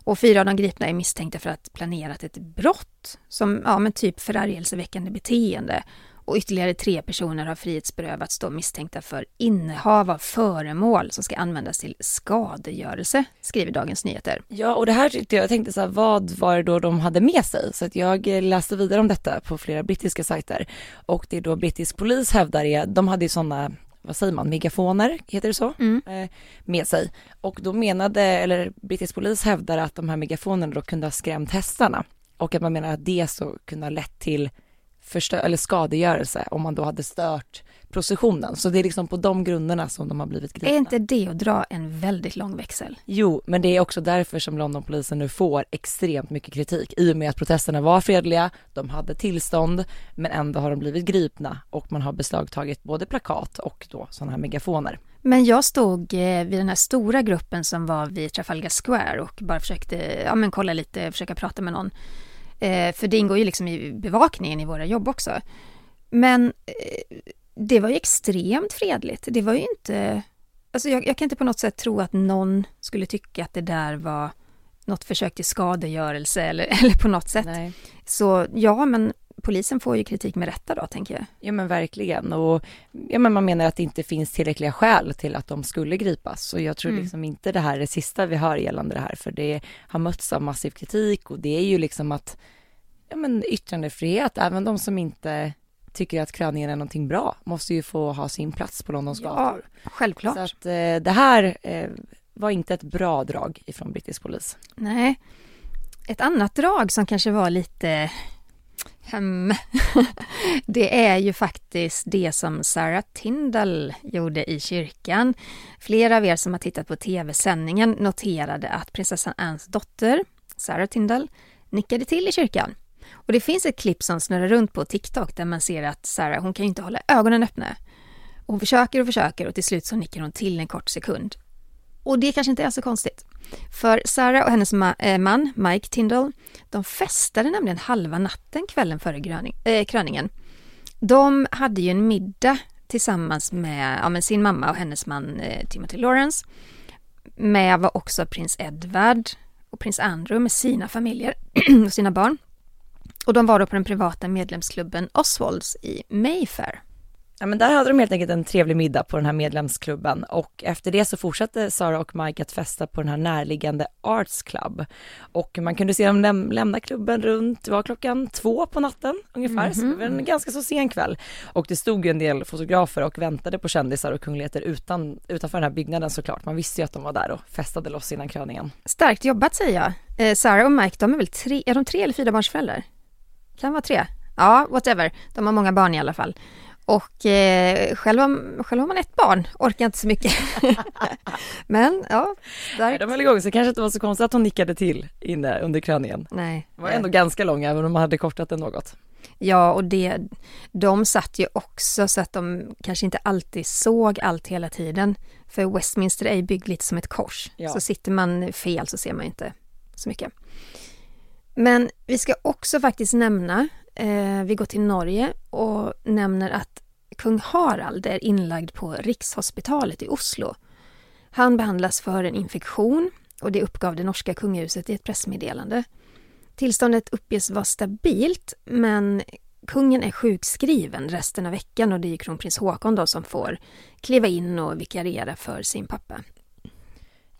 Och fyra av de gripna är misstänkta för att planerat ett brott, som ja, men typ förargelseväckande beteende och ytterligare tre personer har frihetsberövats då misstänkta för innehav av föremål som ska användas till skadegörelse, skriver Dagens Nyheter. Ja, och det här tyckte jag, jag tänkte så här, vad var det då de hade med sig? Så att jag läste vidare om detta på flera brittiska sajter och det är då brittisk polis hävdar är, de hade ju sådana vad säger man, megafoner, heter det så, mm. eh, med sig. Och då menade, eller brittisk polis hävdar att de här megafonerna då kunde ha skrämt hästarna och att man menar att det så kunde ha lett till förstö eller skadegörelse om man då hade stört processionen. Så det är liksom på de grunderna som de har blivit gripna. Är inte det att dra en väldigt lång växel? Jo, men det är också därför som Londonpolisen nu får extremt mycket kritik i och med att protesterna var fredliga, de hade tillstånd, men ändå har de blivit gripna och man har beslagtagit både plakat och då sådana här megafoner. Men jag stod eh, vid den här stora gruppen som var vid Trafalgar Square och bara försökte ja, men kolla lite, försöka prata med någon. Eh, för det ingår ju liksom i bevakningen i våra jobb också. Men eh, det var ju extremt fredligt. Det var ju inte... Alltså jag, jag kan inte på något sätt tro att någon skulle tycka att det där var något försök till skadegörelse eller, eller på något sätt. Nej. Så ja, men polisen får ju kritik med rätta då, tänker jag. Ja men verkligen och ja, men man menar att det inte finns tillräckliga skäl till att de skulle gripas och jag tror Mm. liksom inte det här är det sista vi hör gällande det här för det har mötts av massiv kritik och det är ju liksom att ja men yttrandefrihet, även de som inte tycker att kröningen är någonting bra måste ju få ha sin plats på Londons Ja, gator. självklart. Så att eh, det här eh, var inte ett bra drag ifrån brittisk polis. Nej. Ett annat drag som kanske var lite Hmm. det är ju faktiskt det som Sarah Tindall gjorde i kyrkan. Flera av er som har tittat på tv-sändningen noterade att prinsessan Annes dotter, Sarah Tindall, nickade till i kyrkan. Och det finns ett klipp som snurrar runt på TikTok där man ser att Sarah, hon kan ju inte hålla ögonen öppna. Hon försöker och försöker och till slut så nickar hon till en kort sekund. Och det kanske inte är så konstigt. För Sarah och hennes ma- eh, man, Mike Tindall, de festade nämligen halva natten kvällen före gröning, eh, kröningen. De hade ju en middag tillsammans med, ja, med sin mamma och hennes man eh, Timothy Lawrence. Med var också prins Edward och prins Andrew med sina familjer och sina barn. Och de var då på den privata medlemsklubben Oswalds i Mayfair. Ja men där hade de helt enkelt en trevlig middag på den här medlemsklubben och efter det så fortsatte Sara och Mike att festa på den här närliggande Arts Club. Och man kunde se dem läm- lämna klubben runt, det var klockan två på natten ungefär, så det var en ganska så sen kväll. Och det stod ju en del fotografer och väntade på kändisar och kungligheter utan, utanför den här byggnaden såklart. Man visste ju att de var där och festade loss innan kröningen. Starkt jobbat säger jag. Eh, Sarah och Mike, de är väl tre, är de tre eller fyra barnsföräldrar? Kan vara tre. Ja, whatever. De har många barn i alla fall. Och eh, själv, har, själv har man ett barn, orkar inte så mycket. Men ja, starkt. De höll igång, så det kanske inte var så konstigt att hon nickade till inne under kröningen. Nej. Det var ändå ganska lång även om man hade kortat den något. Ja, och det, de satt ju också så att de kanske inte alltid såg allt hela tiden. För Westminster är ju byggd lite som ett kors. Ja. Så sitter man fel så ser man inte så mycket. Men vi ska också faktiskt nämna, eh, vi går till Norge och nämner att kung Harald är inlagd på Rikshospitalet i Oslo. Han behandlas för en infektion och det uppgav det norska kungahuset i ett pressmeddelande. Tillståndet uppges vara stabilt men kungen är sjukskriven resten av veckan och det är kronprins Håkon då som får kliva in och vikariera för sin pappa.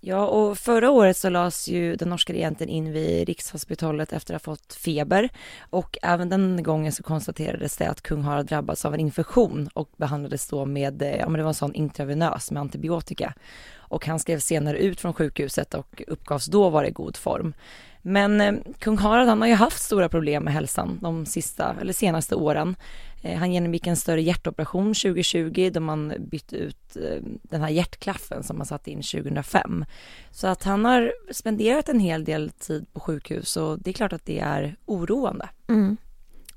Ja, och förra året så lades ju den norska regenten in vid Rikshospitalet efter att ha fått feber och även den gången så konstaterades det att kung Harald drabbats av en infektion och behandlades då med, eh, ja men det var en sån intravenös med antibiotika. Och han skrevs senare ut från sjukhuset och uppgavs då vara i god form. Men eh, kung Harald han har ju haft stora problem med hälsan de sista, eller senaste åren. Eh, han genomgick en större hjärtoperation 2020 då man bytte ut eh, den här hjärtklaffen som man satte in 2005. Så att han har spenderat en hel del tid på sjukhus och det är klart att det är oroande. Mm.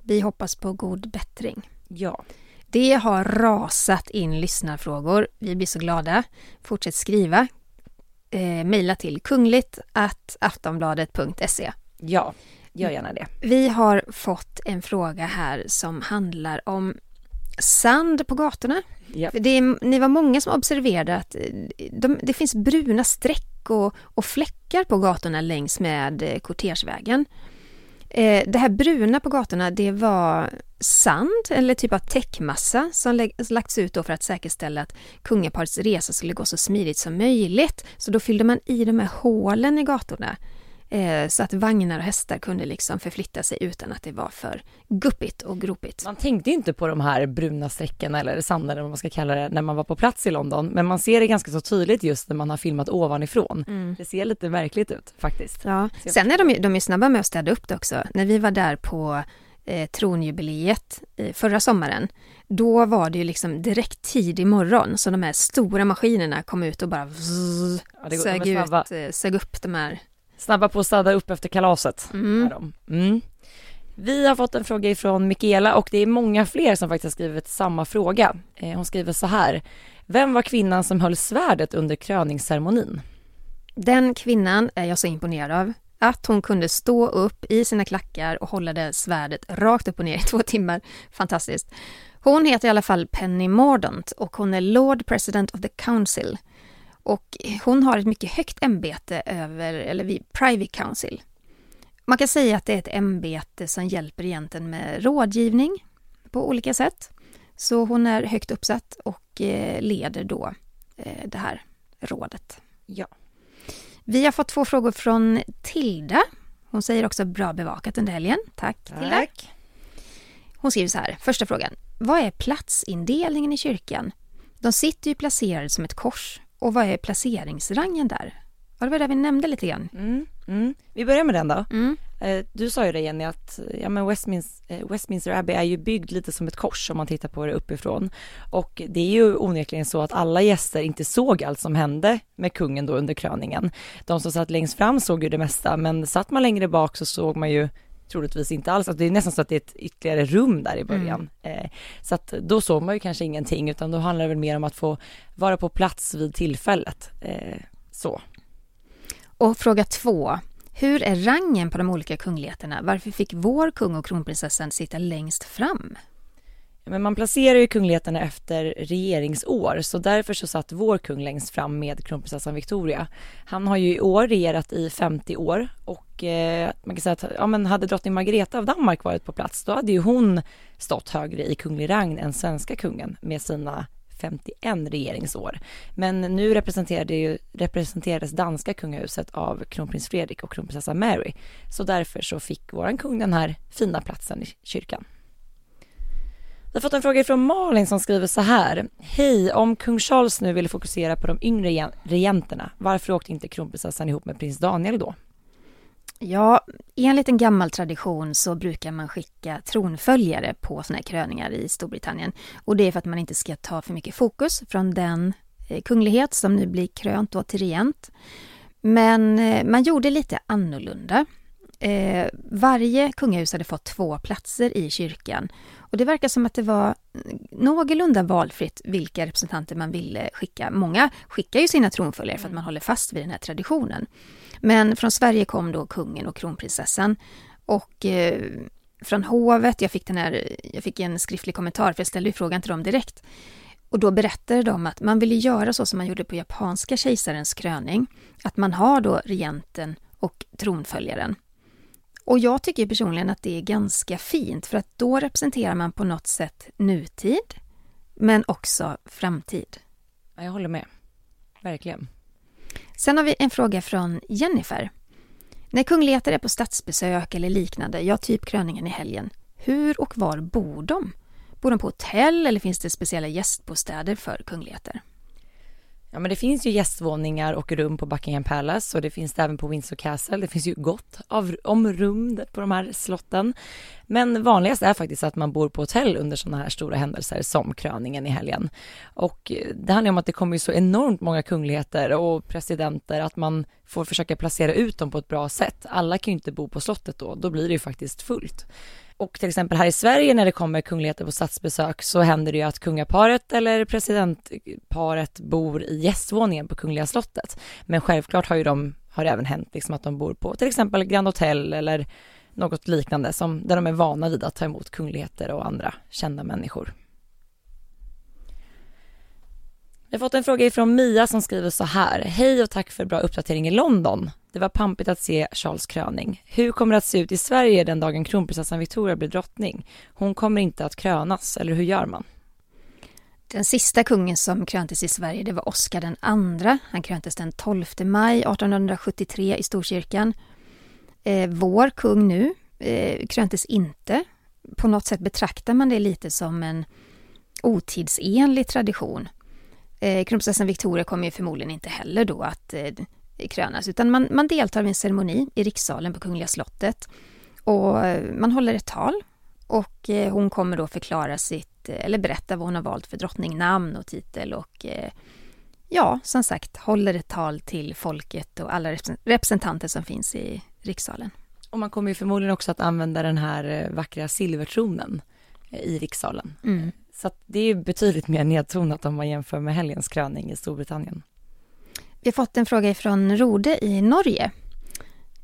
Vi hoppas på god bättring. Ja, Det har rasat in lyssnarfrågor. Vi blir så glada. Fortsätt skriva. Eh, mejla till kungligt aftonbladet.se. ja, gör gärna det. Vi har fått en fråga här som handlar om sand på gatorna. Det är, ni var många som observerade att eh, de, det finns bruna streck och, och fläckar på gatorna längs med eh, kortegevägen. Eh, Eh, det här bruna på gatorna det var sand eller typ av täckmassa som lagts ut då för att säkerställa att kungaparets resa skulle gå så smidigt som möjligt. Så då fyllde man i de här hålen i gatorna eh, så att vagnar och hästar kunde liksom förflytta sig utan att det var för guppigt och gropigt. Man tänkte inte på de här bruna strecken eller sanden eller vad man ska kalla det när man var på plats i London. Men man ser det ganska så tydligt just när man har filmat ovanifrån. Det ser lite märkligt ut faktiskt. Ja. Sen är de, ju- de är snabba med att städa upp det också. När vi var där på eh, tronjubileet eh, förra sommaren, då var det ju liksom direkt tidig morgon, så de här stora maskinerna kom ut och bara vzz, Ja, sög, ut, eh, sög upp de här. Snabba på att städa upp efter kalaset. Mm. är de. Mm. Vi har fått en fråga ifrån Mikaela och det är många fler som faktiskt har skrivit samma fråga. Eh, hon skriver så här. Vem var kvinnan som höll svärdet under kröningsceremonin? Den kvinnan är jag så imponerad av. Att hon kunde stå upp i sina klackar och hålla det svärdet rakt upp och ner i två timmar. Fantastiskt. Hon heter i alla fall Penny Mordaunt och hon är Lord President of the Council. Och hon har ett mycket högt ämbete över, eller vid Privy Council. Man kan säga att det är ett ämbete som hjälper egentligen med rådgivning på olika sätt. Så hon är högt uppsatt och eh, leder då eh, det här rådet. Ja. Vi har fått två frågor från Tilda. Hon säger också bra bevakat under helgen. Tack, Tilda. Tack. Hon skriver så här, första frågan. Vad är platsindelningen i kyrkan? De sitter ju placerade som ett kors. Och vad är placeringsrangen där? Ja, det var det vi nämnde lite grann. Mm, mm. Vi börjar med den då. Mm. Eh, Du sa ju det Jenny att ja, men Westminster, eh, Westminster Abbey är ju byggd lite som ett kors om man tittar på det uppifrån. Och det är ju onekligen så att alla gäster inte såg allt som hände med kungen då under kröningen. De som satt längst fram såg ju det mesta men satt man längre bak så såg man ju troligtvis inte alls. Alltså det är nästan så att det är ett ytterligare rum där i början. Eh, så att då såg man ju kanske ingenting utan då handlar det väl mer om att få vara på plats vid tillfället. Eh, så. Och fråga två. Hur är rangen på de olika kungligheterna? Varför fick vår kung och kronprinsessan sitta längst fram? Men man placerar ju kungligheterna efter regeringsår så därför så satt vår kung längst fram med kronprinsessan Victoria. Han har ju i år regerat i 50 år och eh, man kan säga att ja, men hade drottning Margareta av Danmark varit på plats då hade ju hon stått högre i kunglig rang än svenska kungen med sina 51 regeringsår. Men nu representerade ju, representerades danska kungahuset av kronprins Fredrik och kronprinsessa Mary. Så därför så fick våran kung den här fina platsen i kyrkan. Vi har fått en fråga från Malin som skriver så här. Hej, om kung Charles nu ville fokusera på de yngre regenterna, varför åkte inte kronprinsessan ihop med prins Daniel då? Ja, enligt en gammal tradition så brukar man skicka tronföljare på såna här kröningar i Storbritannien. Och det är för att man inte ska ta för mycket fokus från den eh, kunglighet som nu blir krönt då till regent. Men eh, man gjorde lite annorlunda. Eh, varje kungahus hade fått två platser i kyrkan. Och det verkar som att det var någorlunda valfritt vilka representanter man ville skicka. Många skickar ju sina tronföljare för att man håller fast vid den här traditionen. Men från Sverige kom då kungen och kronprinsessan. Och eh, från hovet, jag fick, den här, jag fick en skriftlig kommentar för jag ställde ju frågan till dem direkt. Och då berättade de att man ville göra så som man gjorde på japanska kejsarens kröning. Att man har då regenten och tronföljaren. Och jag tycker personligen att det är ganska fint för att då representerar man på något sätt nutid men också framtid. Ja, Jag håller med. Verkligen. Sen har vi en fråga från Jennifer. När kungligheter är på statsbesök eller liknande, ja typ kröningen i helgen, hur och var bor de? Bor de på hotell eller finns det speciella gästbostäder för kungligheter? Ja men det finns ju gästvåningar och rum på Buckingham Palace och det finns det även på Windsor Castle. Det finns ju gott av, om rum på de här slotten. Men vanligast är faktiskt att man bor på hotell under sådana här stora händelser som kröningen i helgen. Och eh, det handlar om att det kommer ju så enormt många kungligheter och presidenter att man får försöka placera ut dem på ett bra sätt. Alla kan ju inte bo på slottet då, då blir det ju faktiskt fullt. Och till exempel här i Sverige när det kommer kungligheter på statsbesök så händer det ju att kungaparet eller presidentparet bor i gästvåningen på Kungliga slottet. Men självklart har ju de, har det även hänt liksom att de bor på till exempel Grand Hotel eller något liknande som, där de är vana vid att ta emot kungligheter och andra kända människor. Vi har fått en fråga ifrån Mia som skriver så här. Hej och tack för bra uppdatering i London. Det var pampigt att se Charles kröning. Hur kommer det att se ut i Sverige den dagen kronprinsessan Victoria blir drottning? Hon kommer inte att krönas, eller hur gör man? Den sista kungen som kröntes i Sverige det var Oscar den andra. Han kröntes den 12 maj 1873 i Storkyrkan. Eh, vår kung nu eh, kröntes inte. På något sätt betraktar man det lite som en otidsenlig tradition. Eh, kronprinsessan Victoria kommer ju förmodligen inte heller då att eh, krönas utan man, man deltar vid en ceremoni i rikssalen på Kungliga slottet och eh, man håller ett tal och eh, hon kommer då förklara sitt, eller berätta vad hon har valt för drottningnamn och titel och ja, som sagt håller ett tal till folket och alla represen- representanter som finns i rikssalen. Och man kommer ju förmodligen också att använda den här vackra silvertronen i rikssalen. Mm. Så att det är betydligt mer nedtonat om man jämför med helgens kröning i Storbritannien. Vi har fått en fråga ifrån Rode i Norge.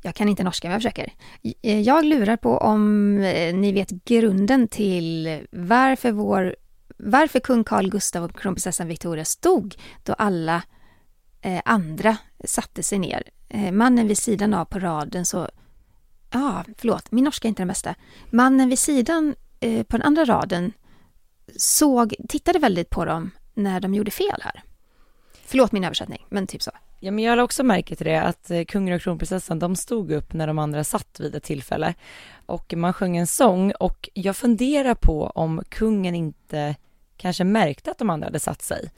Jag kan inte norska, men jag försöker. Eh, jag lurar på om eh, ni vet grunden till varför, vår, varför kung Carl Gustaf och kronprinsessan Victoria stod då alla eh, andra satte sig ner. Eh, mannen vid sidan av på raden så... Ja, ah, förlåt, min norska är inte den bästa. Mannen vid sidan eh, på den andra raden såg, tittade väldigt på dem när de gjorde fel här. Förlåt min översättning, men typ så. Ja, men jag har också märkt till det att eh, kungen och kronprinsessan, de stod upp när de andra satt vid ett tillfälle. Och man sjöng en sång och jag funderar på om kungen inte kanske märkte att de andra hade satt sig.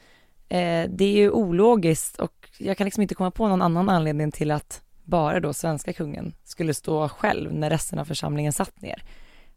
Eh, det är ju ologiskt och jag kan liksom inte komma på någon annan anledning till att bara då svenska kungen skulle stå själv när resten av församlingen satt ner.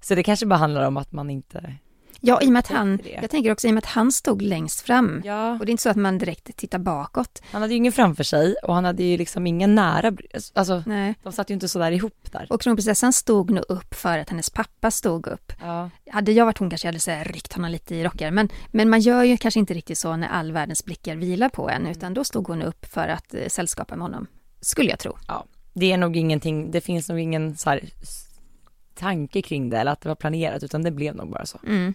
Så det kanske bara handlar om att man inte Ja, i och med att han, jag tänker också i och med att han stod längst fram. Ja. Och det är inte så att man direkt tittar bakåt. Han hade ju ingen framför sig och han hade ju liksom ingen nära, alltså Nej. de satt ju inte sådär ihop där. Och kronprinsessan stod nog upp för att hennes pappa stod upp. Ja. Hade jag varit hon kanske jag hade så här, ryckt honom lite i rockar. Men, men man gör ju kanske inte riktigt så när all världens blickar vilar på en, utan då stod hon upp för att eh, sällskapa med honom. Skulle jag tro. Ja, det är nog ingenting, det finns nog ingen så här tanke kring det eller att det var planerat utan det blev nog bara så. Mm.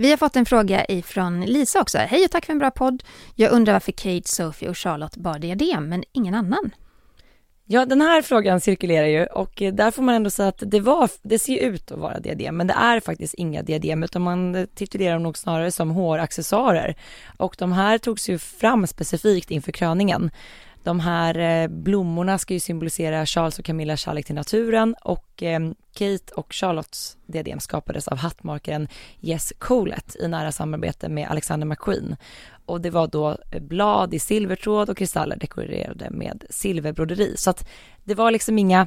Vi har fått en fråga ifrån Lisa också. Hej och tack för en bra podd. Jag undrar varför Kate, Sophie och Charlotte bar diadem, men ingen annan. Ja, den här frågan cirkulerar ju och där får man ändå säga att det var, det ser ut att vara diadem, men det är faktiskt inga diadem, utan man titulerar dem nog snarare som håraccessoarer. Och de här togs ju fram specifikt inför kröningen. De här eh, blommorna ska ju symbolisera Charles och Camillas kärlek till naturen och ehm, Kate och Charlottes diadem skapades av hattmakaren Jess Colet i nära samarbete med Alexander McQueen. Och det var då eh, blad i silvertråd och kristaller dekorerade med silverbroderi. Så att det var liksom inga,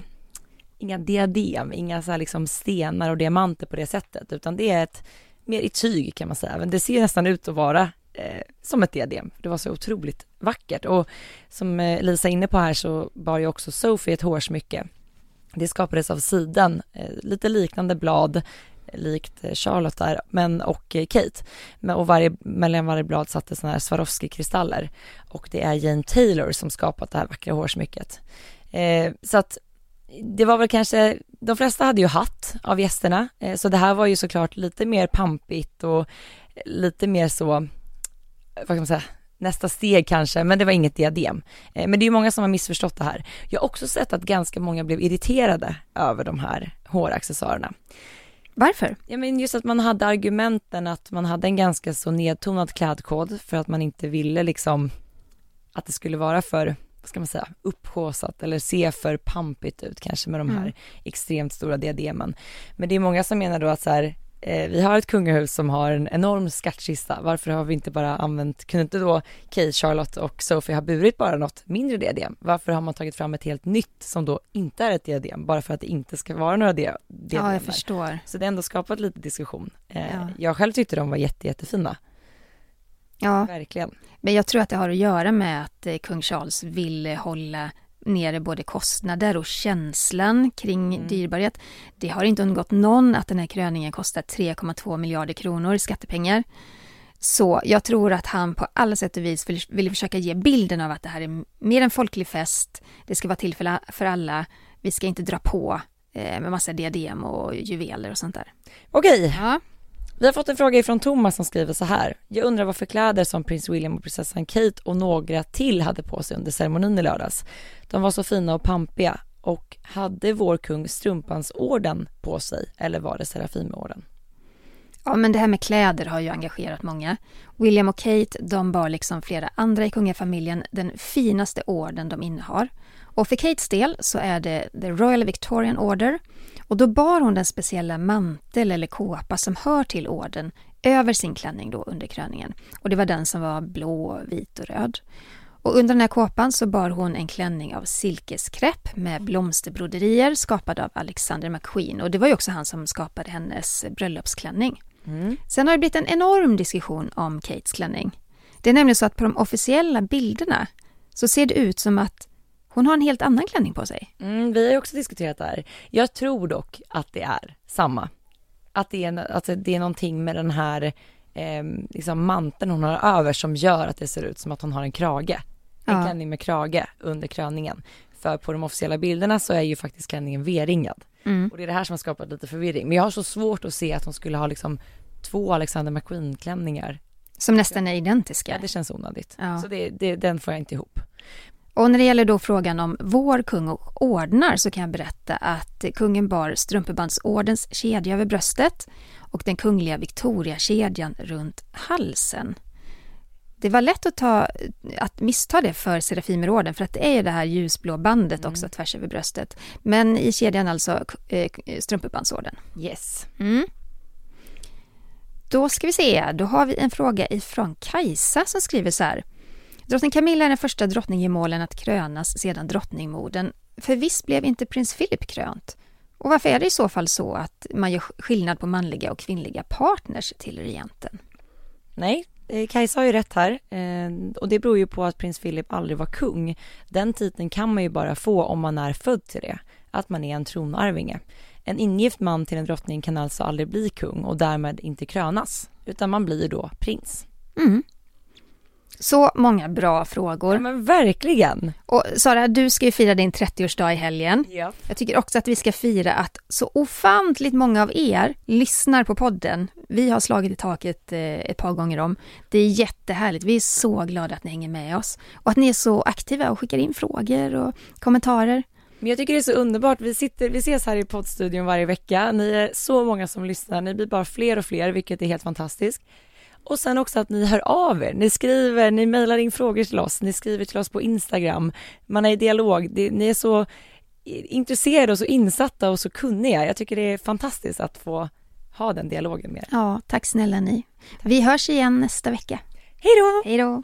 inga diadem, inga så liksom stenar och diamanter på det sättet, utan det är ett mer i tyg kan man säga. Men det ser nästan ut att vara eh, som ett diadem. Det var så otroligt vackert och som eh, Lisa är inne på här så bar ju också Sophie ett hårsmycke. Det skapades av sidan, eh, lite liknande blad eh, likt eh, Charlotte där, men och eh, Kate. Men, och varje, mellan varje blad satte sådana här Swarovski-kristaller. Och det är Jane Taylor som skapat det här vackra hårsmycket. Eh, så att det var väl kanske, de flesta hade ju hatt av gästerna, eh, så det här var ju såklart lite mer pampigt och lite mer så vad kan man säga, nästa steg kanske, men det var inget diadem. Eh, men det är många som har missförstått det här. Jag har också sett att ganska många blev irriterade över de här håraccessoarerna. Varför? Ja, men just att man hade argumenten att man hade en ganska så nedtonad klädkod för att man inte ville liksom att det skulle vara för, vad ska man säga, upphåsat eller se för pampigt ut kanske med de här mm. extremt stora diademen. Men det är många som menar då att så här, vi har ett kungahus som har en enorm skattkista. Varför har vi inte bara använt, kunde inte då Kate, Charlotte och Sophie ha burit bara något mindre diadem? Varför har man tagit fram ett helt nytt som då inte är ett diadem, bara för att det inte ska vara några diadem? Ja, jag förstår. Så det har ändå skapat lite diskussion. Eh, ja. Jag själv tyckte de var jätte, jättefina. Ja, verkligen. Men jag tror att det har att göra med att eh, kung Charles ville hålla nere både kostnader och känslan kring mm. dyrbarhet. Det har inte undgått någon att den här kröningen kostar 3,2 miljarder kronor i skattepengar. Så jag tror att han på alla sätt och vis vill, vill försöka ge bilden av att det här är mer en folklig fest, det ska vara tillfälle för alla, vi ska inte dra på eh, med massa diadem och juveler och sånt där. Okej, ja. Vi har fått en fråga ifrån Thomas som skriver så här. Jag undrar vad för kläder som prins William och prinsessan Kate och några till hade på sig under ceremonin i lördags. De var så fina och pampiga och hade vår kung strumpansorden på sig eller var det Serafimerorden? Ja, men det här med kläder har ju engagerat många. William och Kate, de bar liksom flera andra i kungafamiljen den finaste orden de innehar. Och för Kates del så är det The Royal Victorian Order och då bar hon den speciella mantel eller kåpa som hör till orden över sin klänning då under kröningen. Och det var den som var blå, vit och röd. Och under den här kåpan så bar hon en klänning av silkeskräpp med blomsterbroderier skapad av Alexander McQueen och det var ju också han som skapade hennes bröllopsklänning. Mm. Sen har det blivit en enorm diskussion om Kates klänning. Det är nämligen så att på de officiella bilderna så ser det ut som att Hon har en helt annan klänning på sig. Mm, vi har ju också diskuterat det här. Jag tror dock att det är samma. Att det är, alltså, det är någonting med den här eh, liksom manteln hon har över som gör att det ser ut som att hon har en krage. En Ja. klänning med krage under kröningen. För på de officiella bilderna så är ju faktiskt klänningen V-ringad. Mm. Och det är det här som har skapat lite förvirring. Men jag har så svårt att se att hon skulle ha liksom två Alexander McQueen-klänningar. Som nästan är identiska. Ja, det känns onödigt. Ja. Så det, det, den får jag inte ihop. Och när det gäller då frågan om vår kung och ordnar så kan jag berätta att kungen bar Strumpebandsordens kedja över bröstet och den kungliga Victoria-kedjan runt halsen. Det var lätt att, ta, att missta det för Serafimerorden för att det är ju det här ljusblå bandet också tvärs över bröstet. Men i kedjan alltså eh, Strumpebandsorden. Yes. Mm. Då ska vi se, då har vi en fråga ifrån Kajsa som skriver så här. Drottning Camilla är den första drottningemålen att krönas sedan drottningmorden. För visst blev inte prins Philip krönt? Och varför är det i så fall så att man gör skillnad på manliga och kvinnliga partners till regenten? Nej, eh, Kajsa har ju rätt här. Eh, och det beror ju på att prins Philip aldrig var kung. Den titeln kan man ju bara få om man är född till det. Att man är en tronarvinge. En ingift man till en drottning kan alltså aldrig bli kung och därmed inte krönas. Utan man blir då prins. Mm. Så många bra frågor. Ja, men verkligen! Och Sara, du ska ju fira din 30-årsdag i helgen. Ja. Jag tycker också att vi ska fira att så ofantligt många av er lyssnar på podden. Vi har slagit i taket eh, ett par gånger om. Det är jättehärligt. Vi är så glada att ni hänger med oss och att ni är så aktiva och skickar in frågor och kommentarer. Men jag tycker det är så underbart. Vi, sitter, vi ses här i poddstudion varje vecka. Ni är så många som lyssnar. Ni blir bara fler och fler, vilket är helt fantastiskt. Och sen också att ni hör av er. Ni skriver, ni mejlar in frågor till oss. Ni skriver till oss på Instagram. Man är i dialog. Ni är så intresserade och så insatta och så kunniga. Jag tycker det är fantastiskt att få ha den dialogen med er. Ja, tack snälla ni. Vi hörs igen nästa vecka. Hej då! Hej då!